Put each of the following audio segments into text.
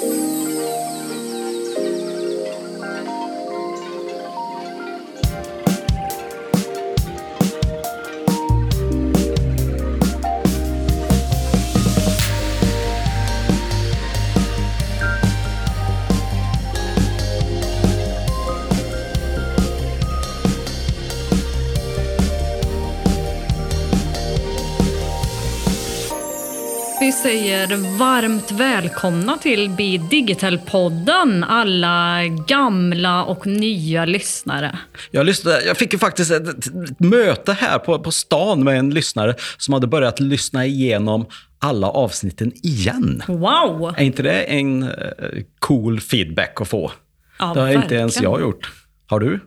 Vi säger varmt välkomna till Be Digital-podden, alla gamla och nya lyssnare. Jag, lyssnade, jag fick ju faktiskt ett, ett möte här på, på stan med en lyssnare som hade börjat lyssna igenom alla avsnitten igen. Wow! Är inte det en uh, cool feedback att få? Ja, det har inte verkligen. ens jag gjort. Har du?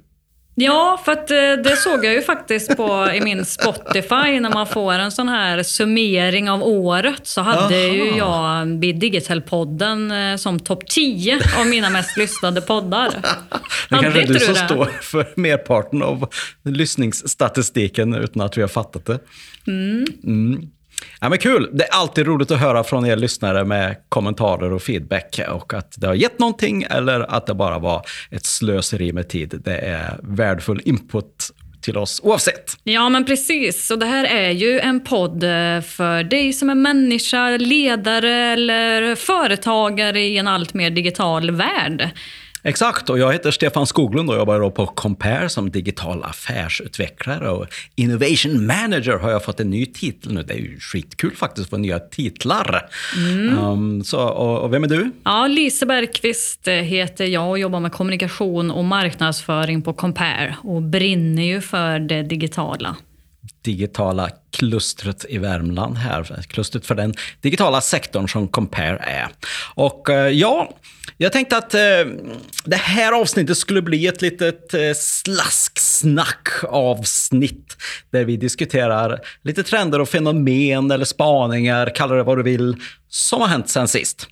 Ja, för att eh, det såg jag ju faktiskt på i min Spotify när man får en sån här summering av året så hade Aha. ju jag Be Digital-podden eh, som topp 10 av mina mest lyssnade poddar. Det kanske är du som det? står för merparten av lyssningsstatistiken utan att vi har fattat det. Mm. Ja, men kul! Det är alltid roligt att höra från er lyssnare med kommentarer och feedback. Och att det har gett någonting eller att det bara var ett slöseri med tid. Det är värdefull input till oss oavsett. Ja, men precis. Och det här är ju en podd eh, för dig som är människa, ledare eller företagare i en allt mer digital värld. Exakt, och jag heter Stefan Skoglund och jobbar då på Compare som digital affärsutvecklare och Innovation Manager har jag fått en ny titel nu. Det är ju skitkul faktiskt att få nya titlar. Um, så, och, och vem är du? Ja, Lise Bergqvist eh, heter jag och jobbar med kommunikation och marknadsföring på Compare och brinner ju för det digitala. digitala klustret i Värmland här. Klustret för den digitala sektorn som Compare är. Och eh, ja, jag tänkte att eh, det här avsnittet skulle bli ett litet eh, slasksnack-avsnitt där vi diskuterar lite trender och fenomen eller spaningar, kalla det vad du vill, som har hänt sen sist.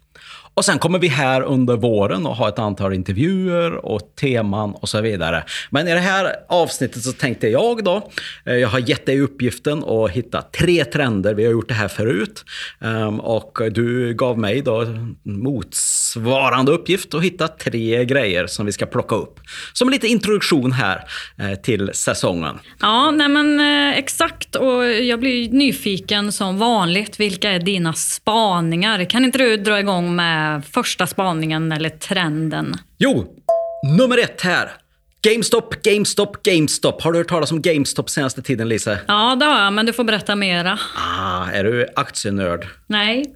Och sen kommer vi här under våren och ha ett antal intervjuer och teman och så vidare. Men i det här avsnittet så tänkte jag då, eh, jag har gett dig uppgiften att hitta tre trender. Vi har gjort det här förut. Ehm, och du gav mig då motsvarande uppgift att hitta tre grejer som vi ska plocka upp. Som lite introduktion här eh, till säsongen. Ja, nej men eh, exakt. Och jag blir nyfiken som vanligt. Vilka är dina spaningar? Kan inte du dra igång med första spaningen eller trenden? Jo, nummer ett här. GameStop, GameStop, GameStop. Har du hört talas om GameStop senaste tiden, Lise? Ja, det har jag, men du får berätta mera. Ah, är du aktienörd? Nej.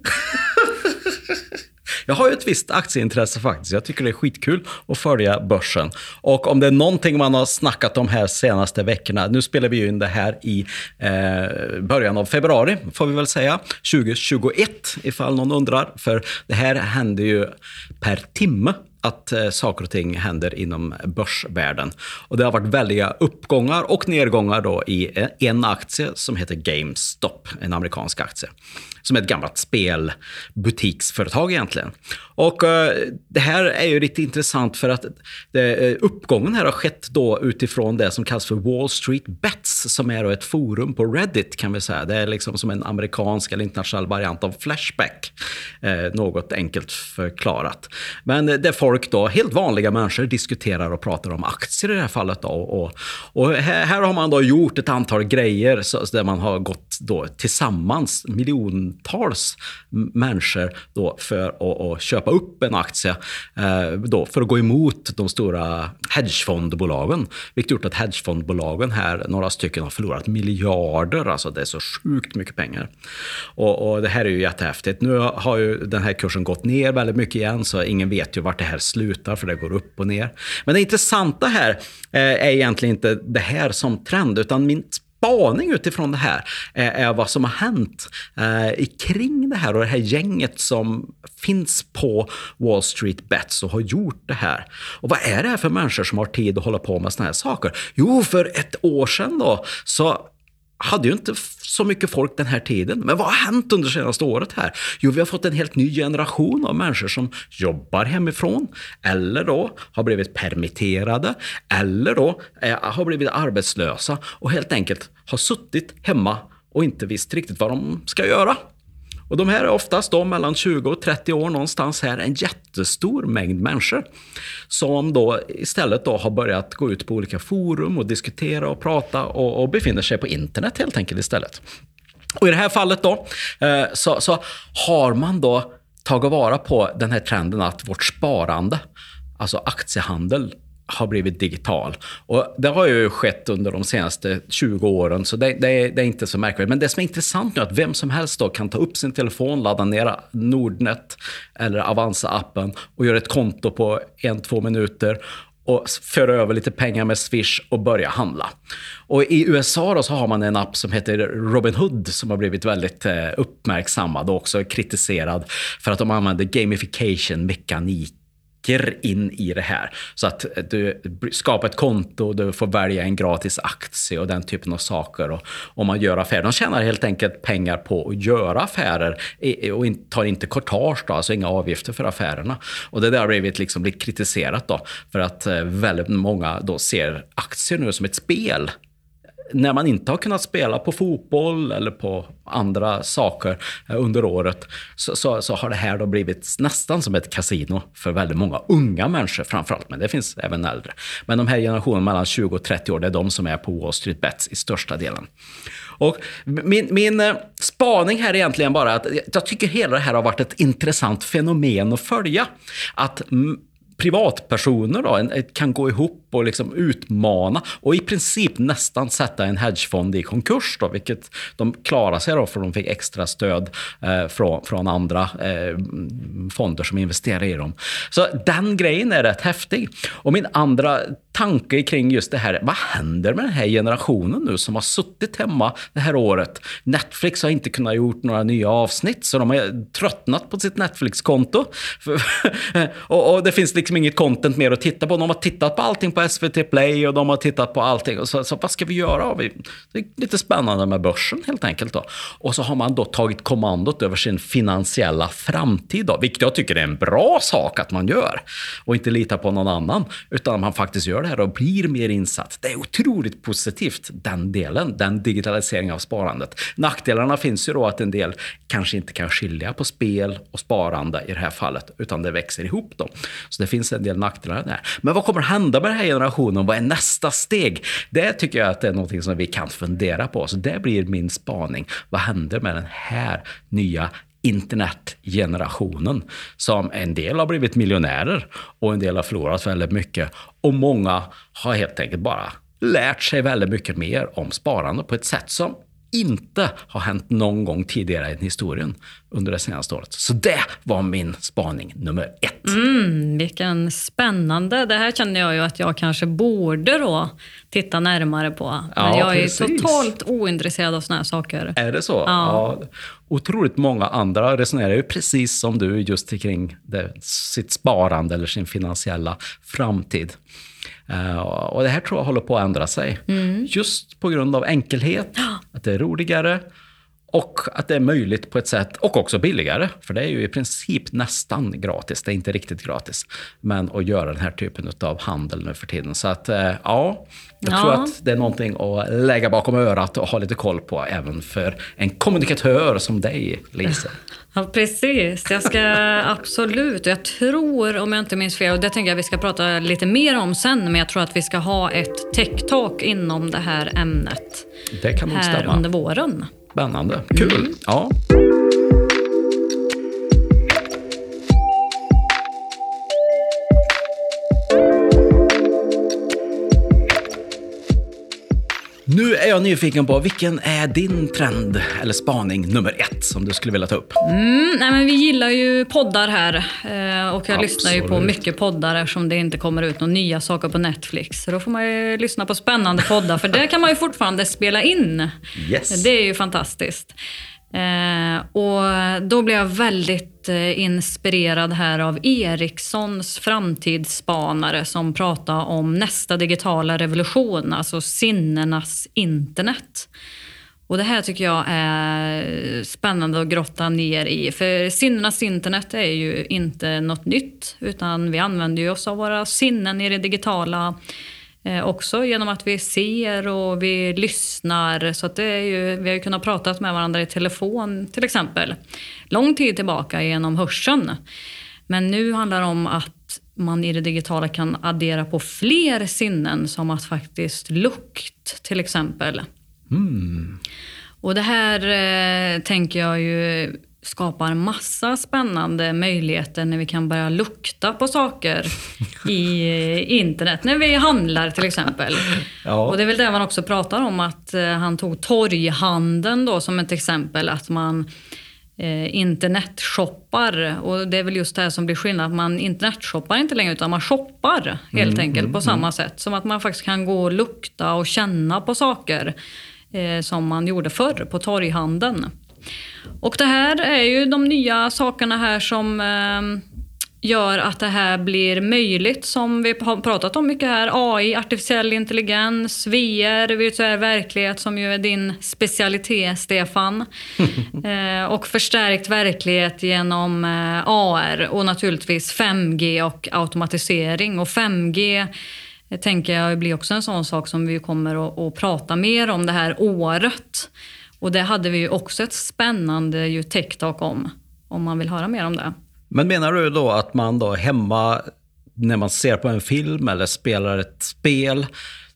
Jag har ju ett visst aktieintresse faktiskt. Jag tycker det är skitkul att följa börsen. Och om det är någonting man har snackat om här senaste veckorna, nu spelar vi ju in det här i eh, början av februari, får vi väl säga, 2021, ifall någon undrar. För det här händer ju per timme att eh, saker och ting händer inom börsvärlden. Och det har varit väldiga uppgångar och nedgångar då i eh, en aktie som heter GameStop, en amerikansk aktie. Som är ett gammalt spelbutiksföretag egentligen. Och eh, det här är ju lite intressant för att eh, uppgången här har skett då utifrån det som kallas för Wall Street Bets, som är då ett forum på Reddit kan vi säga. Det är liksom som en amerikansk eller internationell variant av Flashback. Eh, något enkelt förklarat. Men där folk då, helt vanliga människor, diskuterar och pratar om aktier i det här fallet. Då. Och, och här, här har man då gjort ett antal grejer så där man har gått då tillsammans, miljontals människor då för att, att köpa upp en aktie eh, då för att gå emot de stora hedgefondbolagen. Vilket gjort att hedgefondbolagen här, några stycken, har förlorat miljarder. Alltså det är så sjukt mycket pengar. Och, och det här är ju jättehäftigt. Nu har ju den här kursen gått ner väldigt mycket igen, så ingen vet ju vart det här slutar, för det går upp och ner. Men det intressanta här eh, är egentligen inte det här som trend, utan min spaning utifrån det här eh, är, vad som har hänt eh, kring det här och det här gänget som finns på Wall Street Bets och har gjort det här. Och vad är det här för människor som har tid att hålla på med såna här saker? Jo, för ett år sedan då så hade ju inte så mycket folk den här tiden. Men vad har hänt under senaste året här? Jo, vi har fått en helt ny generation av människor som jobbar hemifrån eller då har blivit permitterade eller då eh, har blivit arbetslösa och helt enkelt har suttit hemma och inte visst riktigt vad de ska göra. Och de här är oftast då mellan 20 och 30 år någonstans här, en jättestor mängd människor. Som då istället då har börjat gå ut på olika forum och diskutera och prata och, och befinner sig på internet helt enkelt istället. Och i det här fallet då, eh, så, så har man då tagit vara på den här trenden att vårt sparande, alltså aktiehandel, har blivit digital. Och det har ju skett under de senaste 20 åren, så det, det, är, det, är, inte så märkvärdigt. Men det som är intressant nu är att vem som helst då kan ta upp sin telefon, ladda ner Nordnet eller Avanza-appen och göra ett konto på en, två minuter och föra över lite pengar med Swish och börja handla. Och I USA då så har man en app som heter Robinhood som har blivit väldigt eh, uppmärksammad och också kritiserad för att de använder gamification-mekanik in i det här. Så att du skapar ett konto, du får välja en gratis aktie och den typen av saker. Och, och man gör affärer. De tjänar helt enkelt pengar på att göra affärer och tar inte courtage, då, alltså inga avgifter för affärerna. Och det där har blivit, liksom, lite kritiserat då, för att eh, väldigt många då ser aktier nu som ett spel när man inte har kunnat spela på fotboll eller på andra saker eh, under året så, så, så, har det här då blivit nästan som ett kasino för väldigt många unga människor framförallt, men det finns även äldre. Men de här generationerna mellan 20 och 30 år, det är de som är på Wall Street Bets i största delen. Och min, min eh, spaning här är egentligen bara att jag tycker hela det här har varit ett intressant fenomen att följa. Att privatpersoner då, kan gå ihop och liksom utmana och i princip nästan sätta en hedgefond i konkurs. Då, vilket de klarade sig då för de fick extra stöd eh, från, från andra eh, fonder som investerar i dem. Så den grejen är rätt häftig. Och min andra tanke kring just det här, vad händer med den här generationen nu som har suttit hemma det här året? Netflix har inte kunnat gjort några nya avsnitt, så de har tröttnat på sitt Netflix-konto. och, och, det finns liksom Liksom inget content mer att titta på. De har tittat på allting på SVT Play och de har tittat på allting. Så, så vad ska vi göra? Det är lite spännande med börsen helt enkelt. Då. Och så har man då tagit kommandot över sin finansiella framtid, då, vilket jag tycker är en bra sak att man gör. Och inte lita på någon annan, utan man faktiskt gör det här och blir mer insatt. Det är otroligt positivt, den delen, den digitaliseringen av sparandet. Nackdelarna finns ju då att en del kanske inte kan skilja på spel och sparande i det här fallet, utan det växer ihop. Då. Så det finns en del nackdelar där. Men vad kommer hända med den här generationen? Vad är nästa steg? Det tycker jag att det är något som vi kan fundera på. Så det blir min spaning. Vad händer med den här nya internetgenerationen som en del har blivit miljonärer och en del har förlorat väldigt mycket. Och många har helt enkelt bara lärt sig väldigt mycket mer om sparande på ett sätt som inte har hänt någon gång tidigare i historien under det senaste året. Så det var min spaning nummer ett. Mm, vilken spännande. Det här känner jag ju att jag kanske borde då titta närmare på. Men ja, jag precis. är totalt ointresserad av såna här saker. Är det så? Ja. ja. Otroligt många andra resonerar ju precis som du just kring det, sitt sparande eller sin finansiella framtid. Uh, och det här tror jag håller på att ändra sig. Mm. Just på grund av enkelhet, att det är roligare och att det är möjligt på ett sätt, och också billigare, för det är ju i princip nästan gratis. Det är inte riktigt gratis, men att göra den här typen av handel nu för tiden. Så att, uh, ja, jag ja. tror att det är någonting att lägga bakom örat och ha lite koll på, även för en kommunikatör som dig, Lisa. Ja, precis. Jag ska absolut. Jag tror, om jag inte minns fel, och det tänker jag vi ska prata lite mer om sen, men jag tror att vi ska ha ett tech-talk inom det här ämnet. Det kan nog här under våren. Spännande. Kul. Mm. Ja. Nu är jag nyfiken på, vilken är din trend eller spaning nummer ett som du skulle vilja ta upp? Mm, nej men vi gillar ju poddar här eh, och jag Absolut. lyssnar ju på mycket poddar eftersom det inte kommer ut några nya saker på Netflix. Så då får man ju lyssna på spännande poddar för det kan man ju fortfarande spela in. Yes. Det är ju fantastiskt. Eh, och då blev jag väldigt eh, inspirerad här av Ericssons framtidsspanare som pratade om nästa digitala revolution, alltså sinnenas internet. Och Det här tycker jag är spännande att grotta ner i. För sinnenas internet är ju inte något nytt, utan vi använder oss av våra sinnen i det digitala också genom att vi ser och vi lyssnar. Så det är ju, vi har ju kunnat prata med varandra i telefon till exempel. Lång tid tillbaka genom hörseln. Men nu handlar det om att man i det digitala kan addera på fler sinnen som att faktiskt lukt till exempel. Mm. Och det här eh, tänker jag ju skapar massa spännande möjligheter när vi kan börja lukta på saker i internet. När vi handlar till exempel. Ja. Och det är väl det man också pratar om att eh, han tog torghandeln då som ett exempel. Att man eh, internetshoppar. Och det är väl just det här som blir skillnad. Man internetshoppar inte längre utan man shoppar helt mm, enkelt mm, på samma mm. sätt. Som att man faktiskt kan gå och lukta och känna på saker eh, som man gjorde förr på torghandeln. Och det här är ju de nya sakerna här som eh, gör att det här blir möjligt som vi har pratat om mycket här. AI, artificiell intelligens, VR, virtuell verklighet som ju är din specialitet Stefan. eh, och förstärkt verklighet genom eh, AR och naturligtvis 5G och automatisering. Och 5G det tänker jag blir också en sån sak som vi kommer att, att prata mer om det här året. Och det hade vi ju också ett spännande ju tech-talk om, om man vill höra mer om det. Men menar du då att man då hemma, när man ser på en film eller spelar ett spel,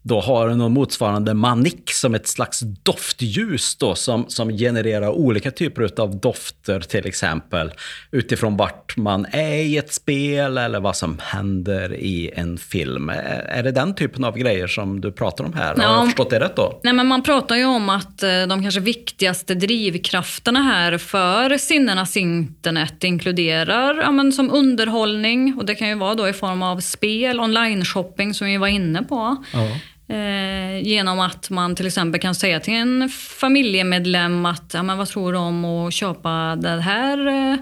då har någon motsvarande manik som ett slags doftljus då, som, som genererar olika typer av dofter till exempel. Utifrån vart man är i ett spel eller vad som händer i en film. Är det den typen av grejer som du pratar om här? Ja. Har jag förstått det rätt då? Nej, men man pratar ju om att eh, de kanske viktigaste drivkrafterna här för sinnenas internet inkluderar ja, men som underhållning och det kan ju vara då i form av spel, online shopping som vi var inne på. Ja. Eh, genom att man till exempel kan säga till en familjemedlem att ja, men vad tror du om att köpa det här eh,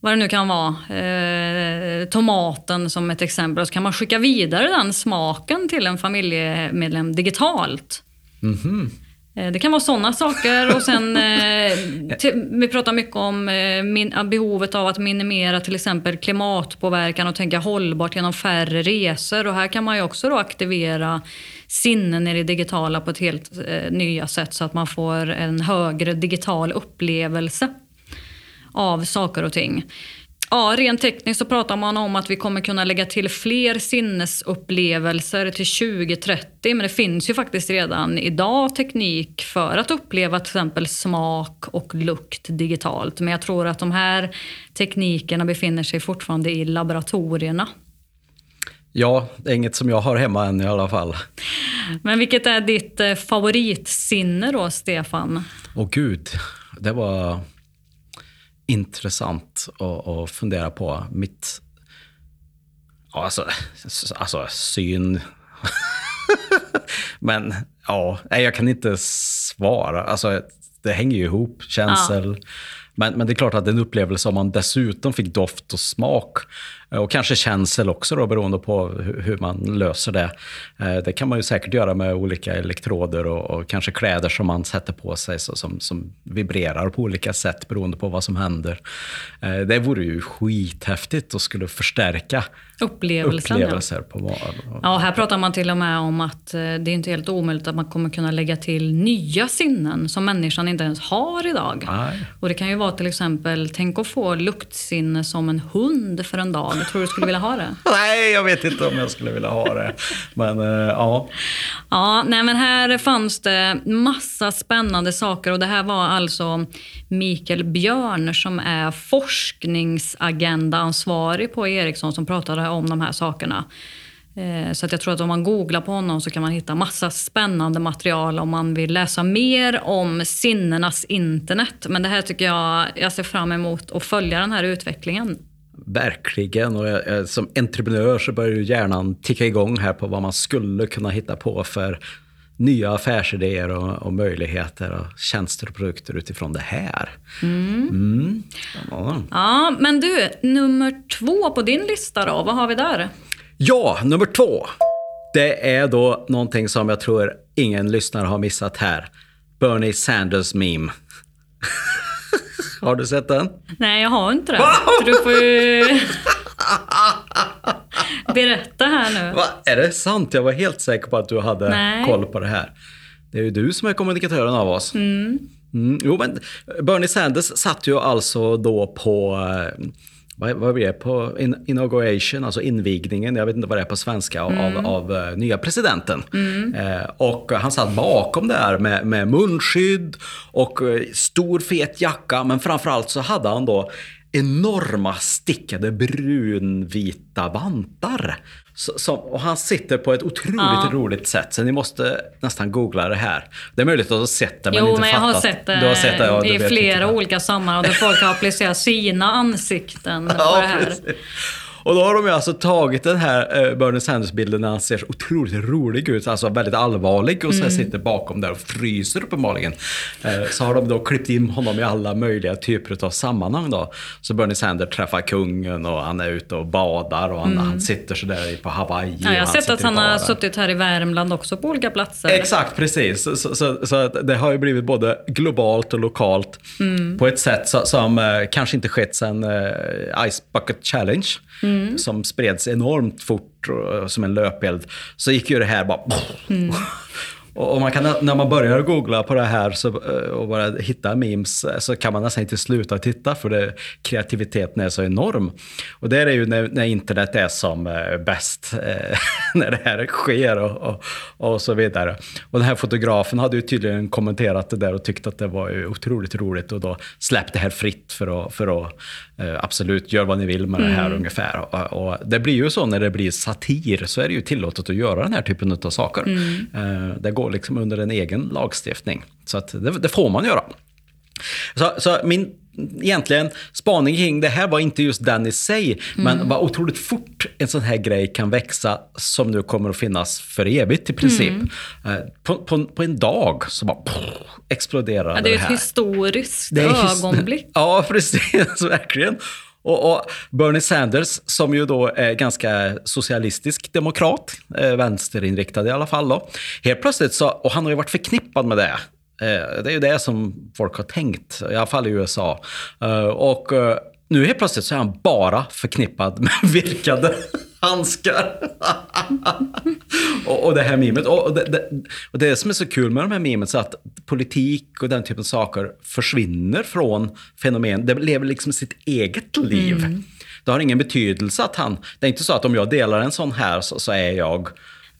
vad det nu kan vara, eh, tomaten som ett exempel. Och så kan man skicka vidare den smaken till en familjemedlem digitalt. Mm -hmm. Eh, det kan vara sådana saker. Och sen, eh, vi pratar mycket om eh, behovet av att minimera till exempel klimatpåverkan och tänka hållbart genom färre resor. Och här kan man ju också då aktivera sinnen i det digitala på ett helt nya sätt så att man får en högre digital upplevelse av saker och ting. Ja, rent tekniskt så pratar man om att vi kommer kunna lägga till fler sinnesupplevelser till 2030. Men det finns ju faktiskt redan idag teknik för att uppleva till exempel smak och lukt digitalt. Men jag tror att de här teknikerna befinner sig fortfarande i laboratorierna. Ja, det är inget som jag har hemma än i alla fall. Men vilket är ditt eh, favoritsinne då, Stefan? Åh gud, det var intressant att, fundera på. Mitt... Ja, alltså, alltså syn... Men ja, jag kan inte svara. Alltså, det hänger ju ihop, känsel. Ja. Men, men det är klart att en upplevelse om man dessutom fick doft och smak och kanske känsel också då, beroende på hur man löser det. Eh, det kan man ju säkert göra med olika elektroder och, och kanske kläder som man sätter på sig så, som, som vibrerar på olika sätt beroende på vad som händer. Eh, det vore ju skithäftigt och skulle förstärka Upplevelsen, upplevelser. Ja. På, ja, här pratar man till och med om att det är inte helt omöjligt att man kommer kunna lägga till nya sinnen som människan inte ens har idag. Nej. Och det kan ju vara till exempel, tänk att få luktsinne som en hund för en dag. Tror du skulle vilja ha det? nej, jag vet inte om jag skulle vilja ha det. Men uh, ja. Ja, nej men här fanns det massa spännande saker och det här var alltså Mikael Björn som är forskningsagendaansvarig på Ericsson som pratade om de här sakerna. Eh, så att jag tror att om man googlar på honom så kan man hitta massa spännande material om man vill läsa mer om sinnenas internet. Men det här tycker jag, jag ser fram emot att följa den här utvecklingen. Verkligen. Och jag, som entreprenör så börjar ju hjärnan ticka igång här på vad man skulle kunna hitta på för nya affärsidéer och, och möjligheter och tjänster och produkter utifrån det här. Mm. Mm. Ja. ja, men du, nummer två på din lista då, vad har vi där? Ja, nummer två. Det är då någonting som jag tror ingen lyssnare har missat här. Bernie Sanders meme. har du sett den? Nej, jag har inte det. Du får ju... Berätta här nu. Va? Är det sant? Jag var helt säker på att du hade Nej. koll på det här. Det är ju du som är kommunikatören av oss. Mm. Jo, men Bernie Sanders satt ju alltså då på eh, vad, vad blir det? På in, inauguration, alltså invigningen, jag vet inte vad det är på svenska, av, av, av eh, nya presidenten. Eh, och han satt bakom där med, med munskydd och eh, stor fet jacka, men framförallt så hade han då enorma stickade brunvita vantar. Så, och han sitter på ett otroligt Ja. roligt sätt, så ni måste nästan googla det här. Det är möjligt att du har sett det, men Jo, inte men jag har fattat. sett det, Du har sett det du i flera olika sammanhang där folk har applicerat sina ansikten på Ja, det här. precis. Och då har de ju alltså tagit den här eh, Bernie Sanders-bilden när han ser så otroligt rolig ut, alltså väldigt allvarlig och Mm. här sitter bakom där och fryser uppenbarligen. Eh, så har de då klippt in honom i alla möjliga typer av sammanhang då. Så Bernie Sanders träffar kungen och han är ute och badar och han, han sitter sådär på Hawaii. Mm. Ja, jag har sett att han har suttit här i Värmland också på olika platser. Exakt, precis. Så, så, så, så det har ju blivit både globalt och lokalt på ett sätt som eh, kanske inte skett sedan eh, Ice Bucket Challenge, som spreds enormt fort och, som en löpeld. Så gick ju det här bara... Och och man kan, när man börjar googla på det här så, eh, och bara hitta memes eh, så kan man nästan inte sluta titta för det, kreativiteten är så enorm. Och det är ju när, när internet är som eh, bäst, eh, när det här sker och, och, och så vidare. Och den här fotografen hade ju tydligen kommenterat det där och tyckt att det var ju otroligt roligt och då släppt det här fritt för att, för att absolut göra vad ni vill med det här ungefär. Och, det blir ju så när det blir satir så är det ju tillåtet att göra den här typen av saker. Eh, det går liksom under en egen lagstiftning. Så att det, det får man göra. Så, så min egentligen spaning kring det här var inte just den i sig, men vad otroligt fort en sån här grej kan växa som nu kommer att finnas för evigt i princip. Eh, På, på, på en dag så bara pff, exploderar Ja, det är ju här. ett historiskt Det är his- ögonblick. Ja, precis. Verkligen. Och, och Bernie Sanders, som ju då är ganska socialistisk demokrat, eh, vänsterinriktad i alla fall. Då. Helt plötsligt så, och han har ju varit förknippad med det. Eh, det är ju det som folk har tänkt, i alla fall i USA. Eh, och eh, nu helt plötsligt så är han bara förknippad med virkade handskar. och, och det här memet. Och, det, det, och det som är så kul med de här memet är att politik och den typen av saker försvinner från fenomen. Det lever liksom sitt eget liv. Det har ingen betydelse att han... Det är inte så att om jag delar en sån här så, så är jag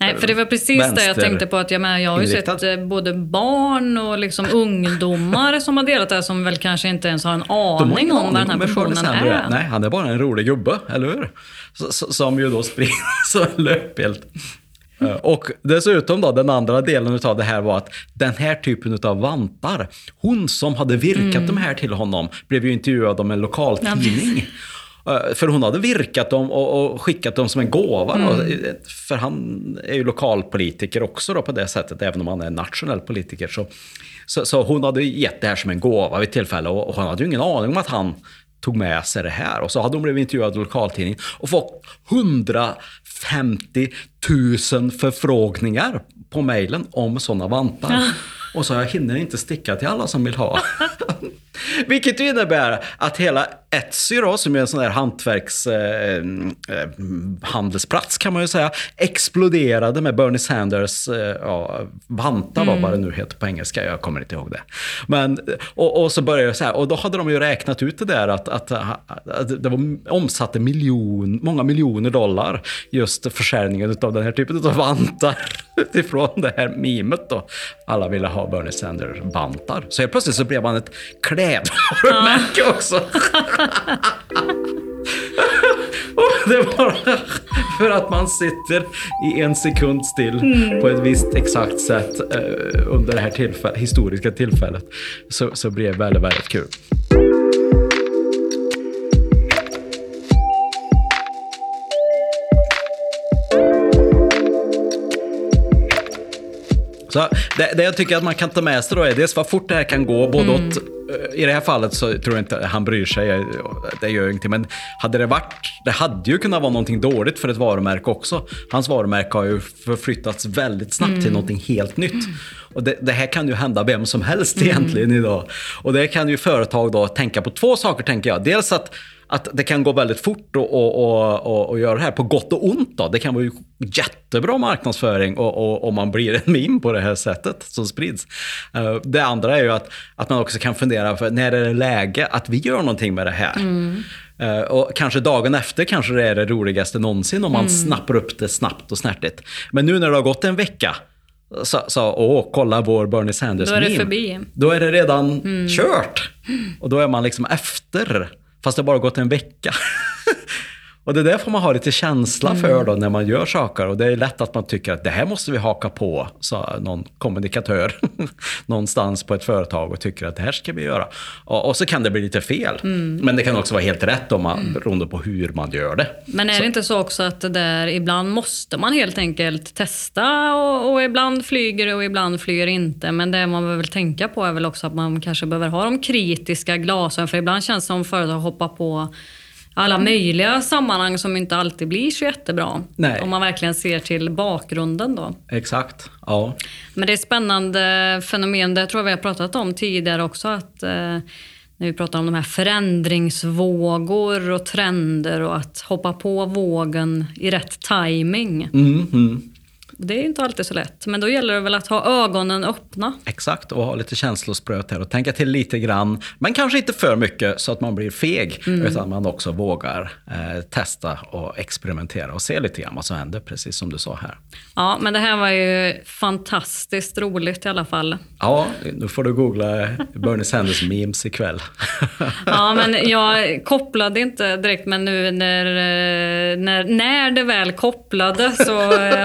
Nej, för det var precis det jag tänkte på. att Jag, menar, jag har ju inriktad. sett eh, både barn och liksom ungdomar som har delat det här som väl kanske inte ens har en har aning om vad den här personen Sanders är. Nej, han är bara en rolig gubbe, eller hur? Så- så- Som ju då som en löpeld. Eh, Och dessutom då, den andra delen av det här var att den här typen av vantar, hon som hade virkat de här till honom, blev ju intervjuad om en lokal Ja, tidning. Eh, För hon hade virkat dem och, och skickat dem som en gåva. Mm. För han är ju lokalpolitiker också då på det sättet, även om han är nationell politiker. Så, så, så hon hade gett det här som en gåva vid tillfälle och, och hon hade ju ingen aning om att han tog med sig det här. Och så hade hon blivit intervjuad i lokaltidningen och fått 150 000 förfrågningar på mejlen om sådana vantar. Och så jag hinner inte sticka till alla som vill ha. Vilket innebär att hela Etsy då, som är en sån där hantverks eh, eh, handelsplats kan man ju säga, exploderade med Bernie Sanders eh, ja, mm. vad det nu heter på engelska, jag kommer inte ihåg det. Men, och, och så började det så här, och då hade de ju räknat ut det där att, att, att det var, omsatte miljon, många miljoner dollar just försäljningen av den här typen av vantar utifrån det här memet då. Alla ville ha Bernie Sanders vantar. Så helt plötsligt så blev han ett klädvarumärke också. Och det är bara för att man sitter i en sekund still på ett visst exakt sätt eh, under det här tillfäll- historiska tillfället. Så, så blev det väldigt, väldigt kul. Så det, det jag tycker att man kan ta med sig då är dels vad fort det här kan gå, både åt i det här fallet så tror jag inte han bryr sig, det gör ingenting. Men hade det varit, det hade ju kunnat vara någonting dåligt för ett varumärke också. Hans varumärke har ju förflyttats väldigt snabbt mm. till någonting helt nytt. Och det, det, här kan ju hända vem som helst egentligen mm. idag. Och det kan ju företag då tänka på två saker tänker jag. Dels att att det kan gå väldigt fort och, och, och, och göra det här på gott och ont. Då. Det kan vara ju jättebra marknadsföring om man blir en meme på det här sättet som sprids. Uh, det andra är ju att, att man också kan fundera för när är det läge att vi gör någonting med det här? Mm. Uh, och kanske dagen efter kanske det är det roligaste någonsin om man mm. snappar upp det snabbt och snärtigt. Men nu när det har gått en vecka så, så åh, kolla vår Bernie Sanders Då är det förbi. Då är det redan mm. kört. Och då är man liksom efter. Fast det har bara gått en vecka. Och det där får man ha lite känsla för mm. då när man gör saker. Och det är lätt att man tycker att det här måste vi haka på, sa någon kommunikatör någonstans på ett företag och tycker att det här ska vi göra. Och, och så kan det bli lite fel. Mm. Men det kan också vara helt rätt om man, mm. beroende på hur man gör det. Men är så. det inte så också att det där ibland måste man helt enkelt testa och, och ibland flyger det och ibland flyger inte. Men det man behöver tänka på är väl också att man kanske behöver ha de kritiska glasögonen. För ibland känns det som företag hoppar på alla möjliga sammanhang som inte alltid blir så jättebra. Nej. Om man verkligen ser till bakgrunden då. Exakt, ja. Men det är ett spännande fenomen, det tror jag vi har pratat om tidigare också, att eh, när vi pratar om de här förändringsvågor och trender och att hoppa på vågen i rätt timing. Mm, mm. Det är inte alltid så lätt, men då gäller det väl att ha ögonen öppna. Exakt, och ha lite känslospröt här och tänka till lite grann, men kanske inte för mycket så att man blir feg, mm. utan man också vågar eh, testa och experimentera och se lite grann vad som händer, precis som du sa här. Ja, men det här var ju fantastiskt roligt i alla fall. Ja, nu får du googla Bernie Sanders memes ikväll. ja, men jag kopplade inte direkt, men nu när, eh, när, när det väl kopplade så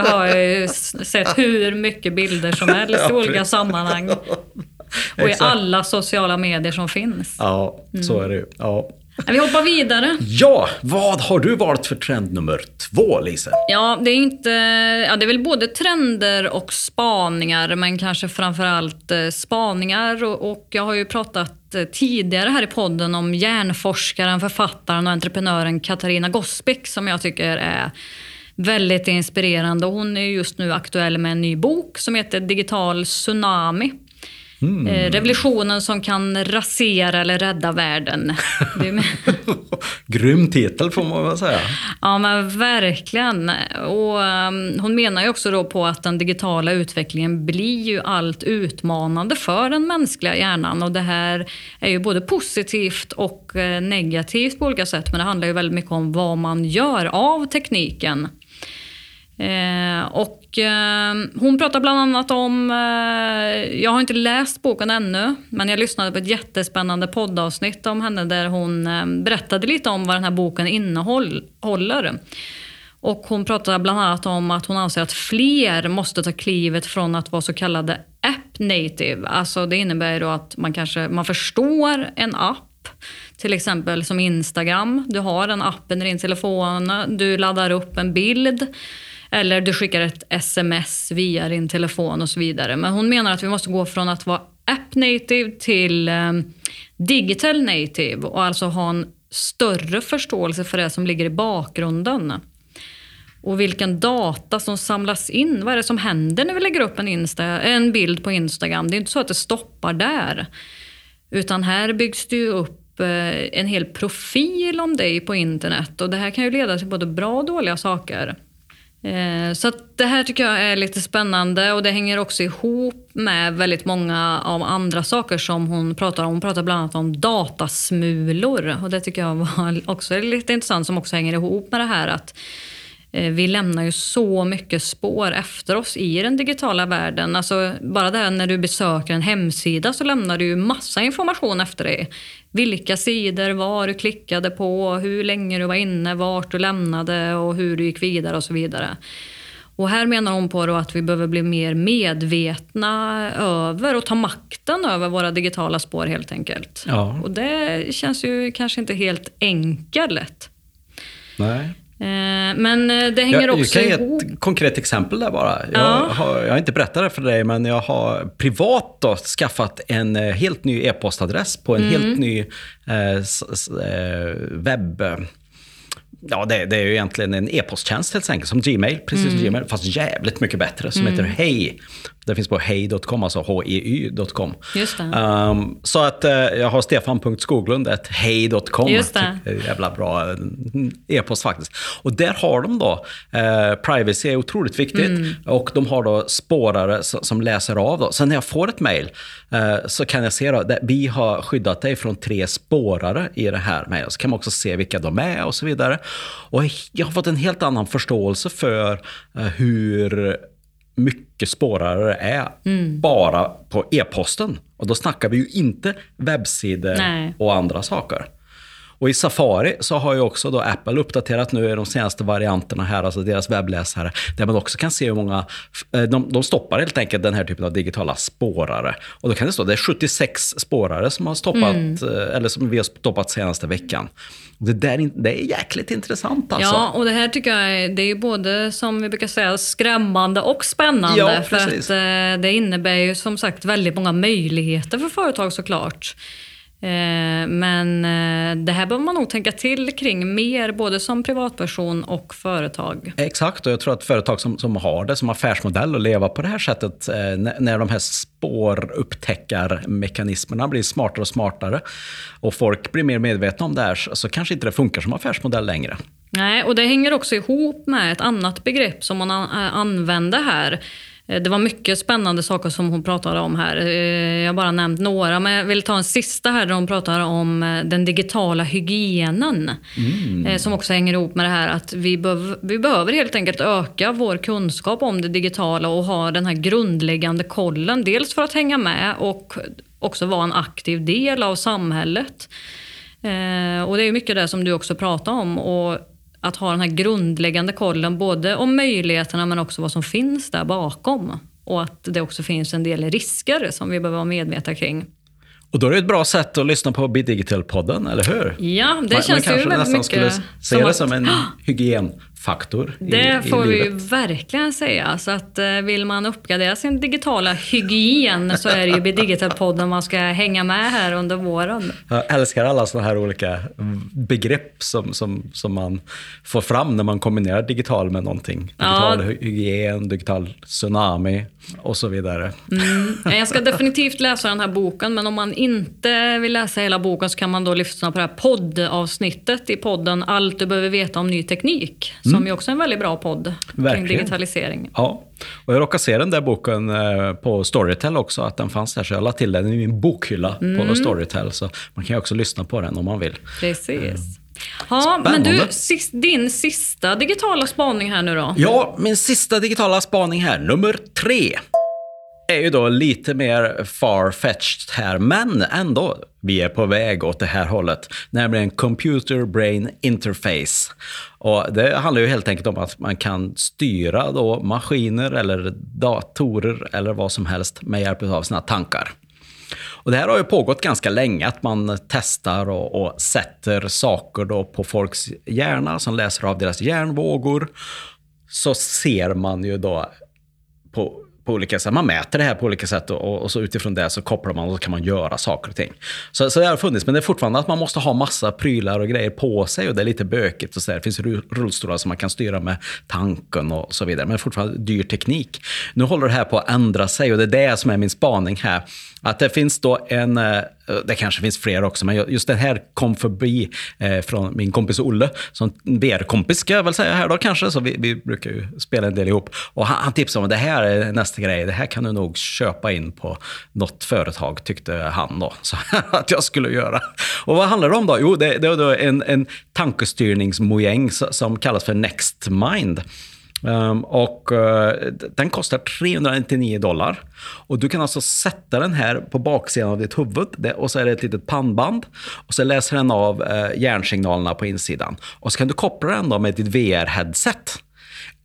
har jag ju sett hur mycket bilder som helst i olika sammanhang. Och i alla sociala medier som finns. Ja, så är det ju. Ja. Vi hoppar vidare. Ja, vad har du valt för trend nummer två, Lisa? Ja, det är inte... Ja, det är väl både trender och spaningar, men kanske framförallt eh, spaningar. Och, och jag har ju pratat eh, tidigare här i podden om hjärnforskaren, författaren och entreprenören Katarina Gospic som jag tycker är väldigt inspirerande. Hon är just nu aktuell med en ny bok som heter Digital tsunami. Mm. Eh, revolutionen som kan rasera eller rädda världen. Grym titel får man väl säga. Ja men verkligen. Och, um, hon menar ju också då på att den digitala utvecklingen blir ju allt utmanande för den mänskliga hjärnan. Och det här är ju både positivt och eh, negativt på olika sätt. Men det handlar ju väldigt mycket om vad man gör av tekniken. Eh, och eh, hon pratar bland annat om, eh, jag har inte läst boken ännu, men jag lyssnade på ett jättespännande poddavsnitt om henne där hon eh, berättade lite om vad den här boken innehåller. Och hon pratar bland annat om att hon anser att fler måste ta klivet från att vara så kallade app native. Alltså det innebär då att man kanske man förstår en app, till exempel som Instagram. Du har den appen i din telefon, du laddar upp en bild eller du skickar ett sms via din telefon och så vidare. Men hon menar att vi måste gå från att vara app native till um, digital native och alltså ha en större förståelse för det som ligger i bakgrunden. Och vilken data som samlas in. Vad är det som händer när vi lägger upp en, Insta, en bild på Instagram? Det är inte så att det stoppar där. Utan här byggs det ju upp eh, en hel profil om dig på internet. Och det här kan ju leda till både bra och dåliga saker. Eh, så det här tycker jag är lite spännande och det hänger också ihop med väldigt många av andra saker som hon pratar om. Hon pratar bland annat om datasmulor och det tycker jag var också lite intressant som också hänger ihop med det här att vi lämnar ju så mycket spår efter oss i den digitala världen. Alltså, bara det här när du besöker en hemsida så lämnar du ju massa information efter dig. Vilka sidor, vad du klickade på, hur länge du var inne, vart du lämnade och hur du gick vidare och så vidare. Och här menar hon på att vi behöver bli mer medvetna över och ta makten över våra digitala spår helt enkelt. Ja. Och det känns ju kanske inte helt enkelt. Nej. Eh, men eh, det hänger jag, också ihop. Jag kan ge ett konkret exempel där bara. Jag, ja. har, jag har inte berättat det för dig, men jag har privat då skaffat en eh, helt ny e-postadress på en mm. helt ny eh, webb Ja, det, det, är ju egentligen en e-posttjänst helt enkelt, som Gmail, precis mm. som Gmail, fast jävligt mycket bättre, som mm. heter Hej. Det finns på hej.com, alltså hei.com. Just. Um, så att uh, jag har stefan.skoglund.hej.com. Just det. Jävla bra eh, e-post faktiskt. Och där har de då, uh, privacy är otroligt viktigt. Mm. Och de har då spårare som, läser av. Då. Så när jag får ett mejl uh, så kan jag se att vi har skyddat dig från tre spårare i det här mejlet. Så kan man också se vilka de är och så vidare. Och jag har fått en helt annan förståelse för hur mycket spårare är Mm. bara på e-posten. Och då snackar vi ju inte webbsidor Nej. och andra saker. Och i Safari så har ju också då Apple uppdaterat nu i de senaste varianterna här, alltså deras webbläsare, där man också kan se hur många, eh, de, de stoppar helt enkelt den här typen av digitala spårare. Och då kan det stå, det är 76 spårare som har stoppat, Mm. eh, eller som vi har stoppat senaste veckan. Det, där, det är jäkligt intressant alltså. Ja, och det här tycker jag är, det är både, som vi brukar säga, skrämmande och spännande. Ja, för att eh, det innebär ju som sagt väldigt många möjligheter för företag såklart. Eh, Men eh, det här behöver man nog tänka till kring mer, både som privatperson och företag. Exakt, och jag tror att företag som, som har det som affärsmodell att leva på det här sättet, eh, när, de här spårupptäckarmekanismerna blir smartare och smartare och folk blir mer medvetna om det här, så, kanske inte det funkar som affärsmodell längre. Nej, och det hänger också ihop med ett annat begrepp som man an- äh, använde här. Eh, Det var mycket spännande saker som hon pratade om här. Eh, Jag har bara nämnt några, men jag vill ta en sista här där hon pratar om eh, den digitala hygienen. Eh, Som också hänger ihop med det här att vi, behöv, vi behöver helt enkelt öka vår kunskap om det digitala och ha den här grundläggande kollen. Dels för att hänga med och också vara en aktiv del av samhället. Och det är mycket det som du också pratar om. Och att ha den här grundläggande kollen både om möjligheterna men också vad som finns där bakom. Och att det också finns en del risker som vi behöver vara medvetna kring. Och då är det ett bra sätt att lyssna på Be Digital-podden, eller hur? Ja, det man, man känns ju kanske väldigt nästan mycket skulle se som det att- som en hygienfaktor i, Det i får vi ju livet. verkligen säga. Så att eh, vill man uppgradera sin digitala hygien så är det ju Digital-podden man ska hänga med här under våren. Jag älskar alla sådana här olika begrepp som, som, som man får fram när man kombinerar digital med någonting. Digital Ja. hy- hygien, digital tsunami och så vidare. Mm. Jag ska definitivt läsa den här boken, men om man inte vill läsa hela boken så kan man då lyssna på det här poddavsnittet i podden Allt du behöver veta om ny teknik, som ju också är en väldigt bra podd kring Verkligen. digitalisering. Ja, och jag råkade se den där boken eh, på Storytel också, att den fanns där, så jag la till den i min bokhylla Mm. på Storytel. Så man kan ju också lyssna på den om man vill. Precis. Ja, men du, Spännande. din sista digitala spaning här nu då? Ja, min sista digitala spaning här, nummer tre. Är ju då lite mer far-fetched här, men ändå. Vi är på väg åt det här hållet, nämligen Computer Brain Interface. Och det handlar ju helt enkelt om att man kan styra då maskiner eller datorer eller vad som helst med hjälp av sina tankar. Och det här har ju pågått ganska länge, att man testar och, och sätter saker då på folks hjärna som läser av deras hjärnvågor. Så ser man ju då på, på olika sätt, man mäter det här på olika sätt och, och så utifrån det så kopplar man och så kan man göra saker och ting. Så, så det har funnits, men det är fortfarande att man måste ha massa prylar och grejer på sig och det är lite bökigt och så där. Det finns rullstolar som man kan styra med tanken och så vidare, men fortfarande dyr teknik. Nu håller det här på att ändra sig och det är det som är min spaning här. Att det finns då en, eh, det kanske finns fler också, men just den här kom förbi eh, från min kompis Olle, som VR-kompis ska jag väl säga här då kanske, så vi, vi brukar ju spela en del ihop. Och han, han tipsade om att det här är nästa grej, det här kan du nog köpa in på något företag, tyckte han då, så att jag skulle göra. Och vad handlar det om då? Jo, det, det är då en, en tankestyrningsmojäng som kallas för NextMind. Um, och uh, den kostar 399 dollar. Och du kan alltså sätta den här på baksidan av ditt huvud det, och så är det ett litet pannband. Och så läser den av uh, hjärnsignalerna på insidan. Och så kan du koppla den då med ditt VR-headset.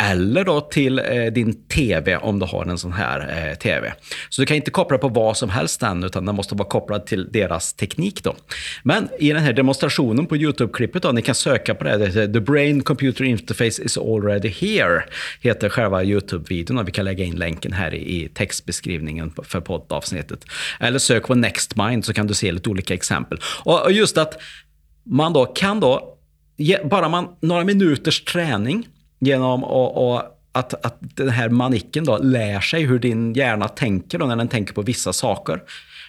Eller då till eh, din TV om du har en sån här eh, TV. Så du kan inte koppla på vad som helst än, utan den måste vara kopplad till deras teknik. Då. Men i den här demonstrationen på YouTube-klippet, då, ni kan söka på det, det heter The Brain Computer Interface is already here, heter själva YouTube-videon. Och vi kan lägga in länken här i, textbeskrivningen för poddavsnittet. Eller sök på NextMind så kan du se lite olika exempel. Och, just att man då kan då, bara man några minuters träning genom att, och, att, att den här manicken då lär sig hur din hjärna tänker då när den tänker på vissa saker.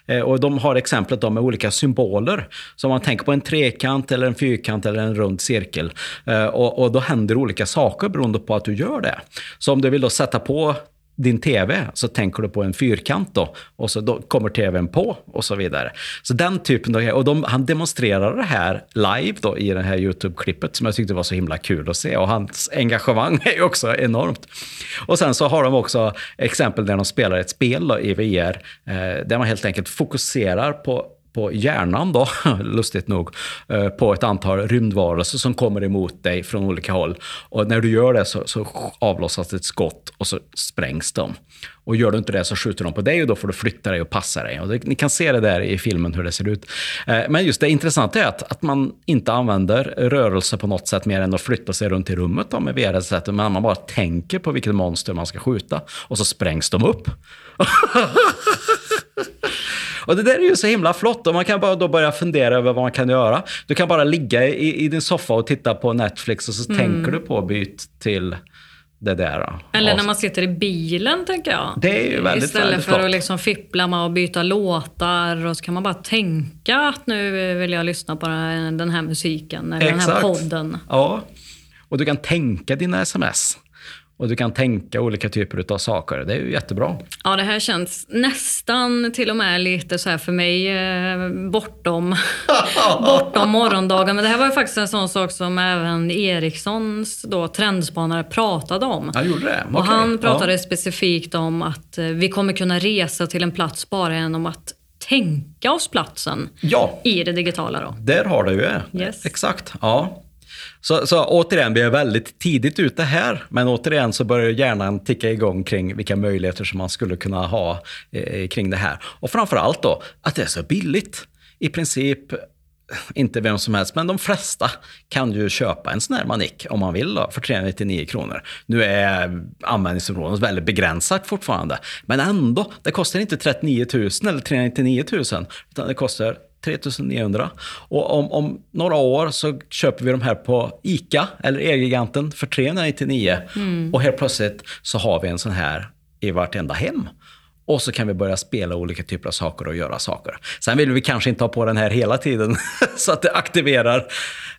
Eh, och de har exemplet då med olika symboler. Så om man tänker på en trekant, eller en fyrkant eller en rund cirkel. Eh, och, och då händer olika saker beroende på att du gör det. Så om du vill då sätta på din tv så tänker du på en fyrkant då och så då kommer tvn på och så vidare. Så den typen av och de, han demonstrerar det här live då i det här Youtube-klippet som jag tyckte var så himla kul att se och hans engagemang är ju också enormt. Och sen så har de också exempel där de spelar ett spel då, i VR eh, där man helt enkelt fokuserar på på hjärnan då, lustigt nog, eh, på ett antal rymdvarelser som kommer emot dig från olika håll. Och när du gör det så, så avlossas ett skott och så sprängs de. Och gör du inte det så skjuter de på dig och då får du flytta dig och passa dig. Och det, ni kan se det där i filmen hur det ser ut. Eh, men just det intressanta är att, att man inte använder rörelse på något sätt mer än att flytta sig runt i rummet då med VR-sättet. Men man bara tänker på vilket monster man ska skjuta och så sprängs de upp. Och det där är ju så himla flott och man kan bara då börja fundera över vad man kan göra. Du kan bara ligga i, i din soffa och titta på Netflix och så mm. tänker du på byt till det där. Eller när man sitter i bilen, tänker jag. Det är ju väldigt, Istället väldigt för flott. att liksom fippla med att byta låtar och så kan man bara tänka att nu vill jag lyssna på den här musiken eller Exakt. den här podden. Ja, och du kan tänka dina sms. Och du kan tänka olika typer av saker. Det är ju jättebra. Ja, det här känns nästan till och med lite så här för mig eh, bortom, bortom morgondagen. Men det här var ju faktiskt en sån sak som även Ericssons då, trendspanare pratade om. Han gjorde det? Och han pratade ja. specifikt om att eh, vi kommer kunna resa till en plats bara genom att tänka oss platsen ja. i det digitala. Då. Där har du ju. Yes. Exakt. Ja. Så, så återigen, vi är väldigt tidigt ute här, men återigen så börjar hjärnan ticka igång kring vilka möjligheter som man skulle kunna ha eh, kring det här. Och framför allt då, att det är så billigt. I princip eh, inte vem som helst, men de flesta kan ju köpa en sån här manick om man vill då, för 399 kronor. Nu är eh, användningsområdet väldigt begränsat fortfarande, men ändå, det kostar inte 39 000 eller 399 000, utan det kostar 3900. Och om, om, några år så köper vi de här på ICA eller Elgiganten för 399. Mm. Och helt plötsligt så har vi en sån här i vartenda hem. Och så kan vi börja spela olika typer av saker och göra saker. Sen vill vi kanske inte ha på den här hela tiden så att det aktiverar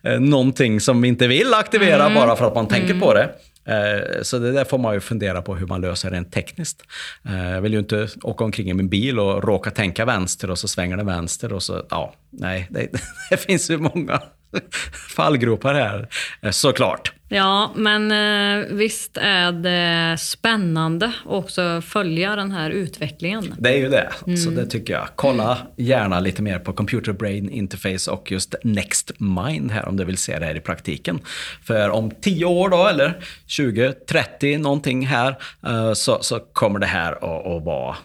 eh, någonting som vi inte vill aktivera mm. bara för att man tänker mm. på det. Eh, så det där får man ju fundera på hur man löser rent tekniskt. Eh, jag vill ju inte åka omkring i min bil och råka tänka vänster och så svänger den vänster och så, ja, nej, det, det finns ju många fallgropar här, eh, såklart. Ja, men eh, visst är det spännande också följa den här utvecklingen. Det är ju det, mm. så det tycker jag. Kolla gärna lite mer på Computer Brain Interface och just Next Mind här om du vill se det här i praktiken. För om 10 år då, eller 20, 30 någonting här, eh, så, så kommer det här att, att vara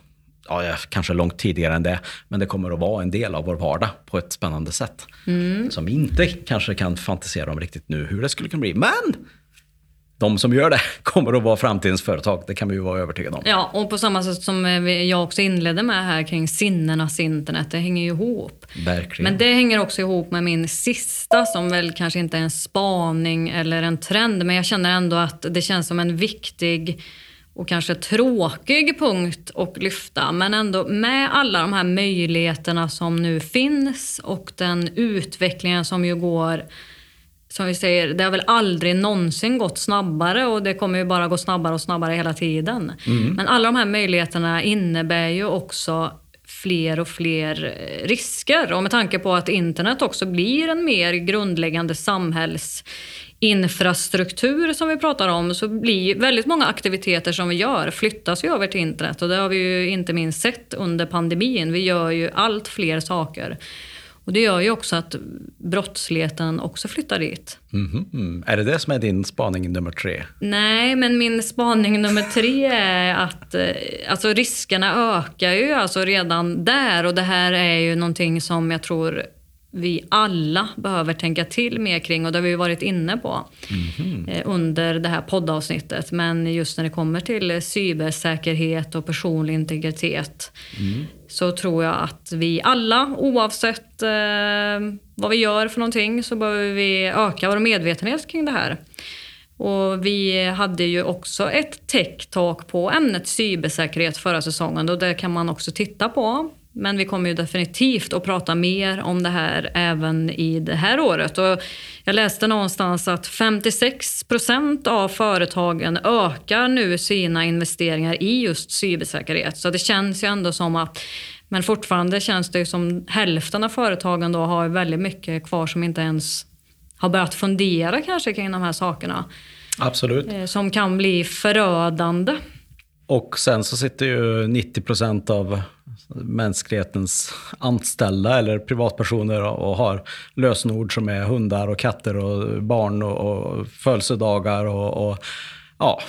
ja, kanske långt tidigare än det, men det kommer att vara en del av vår vardag på ett spännande sätt. Mm. Som vi inte kanske kan fantisera om riktigt nu hur det skulle kunna bli. Men de som gör det kommer att vara framtidens företag. Det kan vi ju vara övertygade om. Ja, och på samma sätt som jag också inledde med här kring sinnenas internet. Det hänger ju ihop. Verkligen. Men det hänger också ihop med min sista som väl kanske inte är en spaning eller en trend. Men jag känner ändå att det känns som en viktig och kanske tråkig punkt att lyfta. Men ändå med alla de här möjligheterna som nu finns och den utvecklingen som ju går som vi säger, det har väl aldrig någonsin gått snabbare och det kommer ju bara gå snabbare och snabbare hela tiden. Mm. Men alla de här möjligheterna innebär ju också fler och fler risker. Och med tanke på att internet också blir en mer grundläggande samhälls infrastruktur som vi pratar om så blir väldigt många aktiviteter som vi gör flyttas ju över till internet och det har vi ju inte minst sett under pandemin. Vi gör ju allt fler saker. Och det gör ju också att brottsligheten också flyttar dit. Mm -hmm. Är det det som är din spaning nummer tre? Nej, men min spaning nummer tre är att eh, alltså riskerna ökar ju alltså redan där och det här är ju någonting som jag tror vi alla behöver tänka till mer kring och det har vi varit inne på mm. under det här poddavsnittet. Men just när det kommer till cybersäkerhet och personlig integritet mm. så tror jag att vi alla, oavsett eh, vad vi gör för någonting, så behöver vi öka vår medvetenhet kring det här. Och vi hade ju också ett tech-talk på ämnet cybersäkerhet förra säsongen och det kan man också titta på. Men vi kommer ju definitivt att prata mer om det här även i det här året. Och jag läste någonstans att 56 procent av företagen ökar nu sina investeringar i just cybersäkerhet. Så det känns ju ändå som att men fortfarande känns det ju som hälften av företagen då har väldigt mycket kvar som inte ens har börjat fundera kanske kring de här sakerna. Absolut. Eh, som kan bli förödande. Och sen så sitter ju 90 procent av mänsklighetens anställda eller privatpersoner och har lösenord som är hundar och katter och barn och, och födelsedagar och, och ja,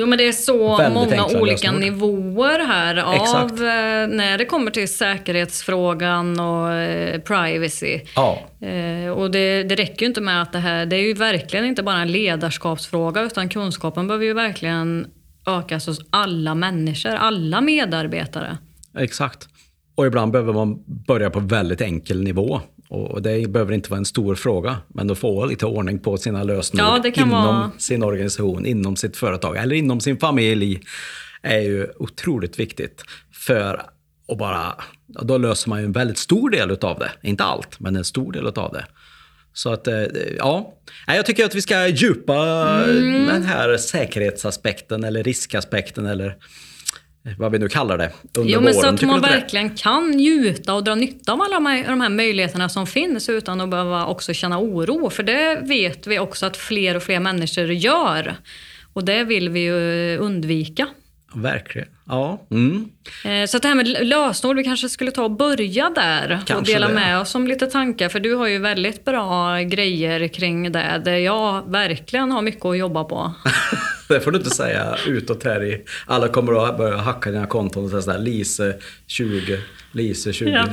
Jo men det är så många olika lösenord. nivåer här av Exakt. eh, när det kommer till säkerhetsfrågan och eh, privacy. ja, Eh, och det, det räcker ju inte med att det här, det är ju verkligen inte bara en ledarskapsfråga utan kunskapen behöver ju verkligen ökas hos alla människor, alla medarbetare. Exakt. Och ibland behöver man börja på väldigt enkel nivå. Och det behöver inte vara en stor fråga, men att få lite ordning på sina lösenord Ja, inom vara- sin organisation, inom sitt företag eller inom sin familj är ju otroligt viktigt. För att bara, då löser man ju en väldigt stor del utav det. Inte allt, men en stor del utav det. Så att, eh, ja. Jag tycker att vi ska djupa Mm. den här säkerhetsaspekten eller riskaspekten eller vad vi nu kallar det under Jo, men våren. så att Tycker man verkligen kan njuta och dra nytta av alla de här, de här möjligheterna som finns utan att behöva också känna oro. För det vet vi också att fler och fler människor gör. Och det vill vi ju undvika. Verkligen. Ja. Mm. Eh, Så det här med lösenord, vi kanske skulle ta och börja där och Kanske dela det. med oss om lite tankar. För du har ju väldigt bra grejer kring det, där jag verkligen har mycket att jobba på. Det får du inte säga utåt här i... Alla kommer att börja hacka dina konton och säga sådär Lise 20, Lise 20, Ja.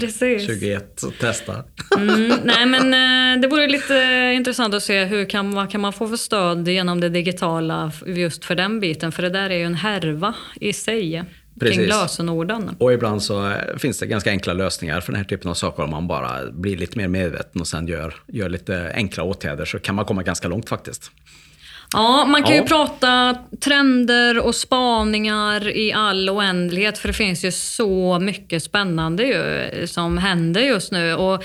21, testa. Mm, nej men eh, det vore lite intressant att se hur kan, vad kan man få för stöd genom det digitala just för den biten. För det där är ju en härva i sig Precis. kring lösenorden. Och ibland så eh, finns det ganska enkla lösningar för den här typen av saker. Om man bara blir lite mer medveten och sen gör, gör lite enkla åtgärder så kan man komma ganska långt faktiskt. Ja, man kan Ja. ju prata trender och spaningar i all oändlighet för det finns ju så mycket spännande ju, som händer just nu. Och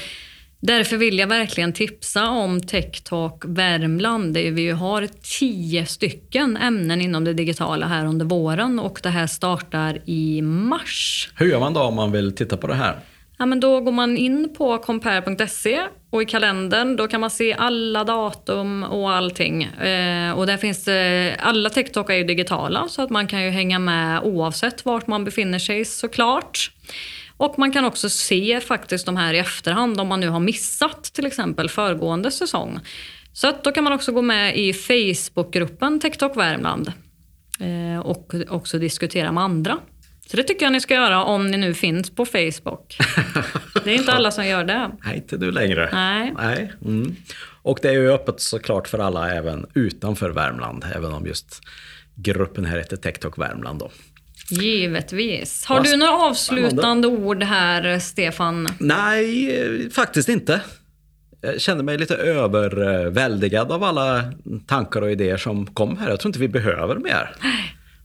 därför vill jag verkligen tipsa om Tech Talk Värmland. där Vi har tio stycken ämnen inom det digitala här under våren och det här startar i mars. Hur gör man då om man vill titta på det här? Ja, men då går man in på compare.se och i kalendern då kan man se alla datum och allting. Eh, och där finns det, alla TikTok är ju digitala så att man kan ju hänga med oavsett vart man befinner sig såklart. Och man kan också se faktiskt de här i efterhand om man nu har missat till exempel föregående säsong. Så att då kan man också gå med i Facebookgruppen TikTok Värmland eh, och också diskutera med andra. Så det tycker jag ni ska göra om ni nu finns på Facebook. Det är inte alla som gör det. Nej, inte du längre. Nej. Nej. Mm. Och det är ju öppet såklart för alla även utanför Värmland. Även om just gruppen här heter TechTalk Värmland då. Givetvis. Har du några avslutande ord här, Stefan? Nej, faktiskt inte. Jag kände mig lite överväldigad av alla tankar och idéer som kom här. Jag tror inte vi behöver mer.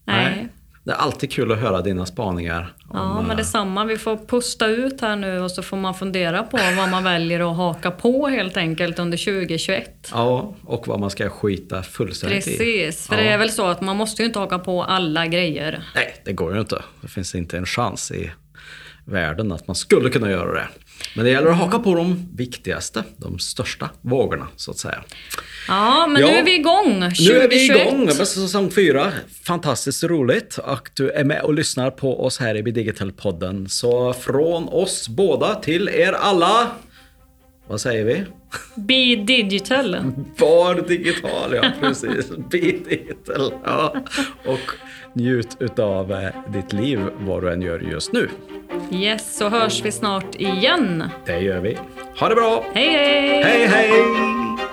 Nej. Det är alltid kul att höra dina spaningar. Ja, om, men eh, detsamma. Vi får pusta ut här nu och så får man fundera på vad man väljer att haka på helt enkelt under 2021. Ja, och vad man ska skita fullständigt i. Precis, för Ja. det är väl så att man måste ju inte haka på alla grejer. Nej, det går ju inte. Det finns inte en chans i världen att man skulle kunna göra det. Men det gäller att haka på de viktigaste, de största vågorna så att säga. Ja, men Ja. nu är vi igång. 2021. Nu är vi igång med säsong fyra. Fantastiskt roligt och du är med och lyssnar på oss här i Digital-podden. Så från oss båda till er alla, vad säger vi? Be digital. Var digital, ja precis. Be digital. Ja. Och njut utav eh, ditt liv vad du än gör just nu. Yes, så hörs vi snart igen. Det gör vi. Ha det bra! Hej, hej! Hej hej!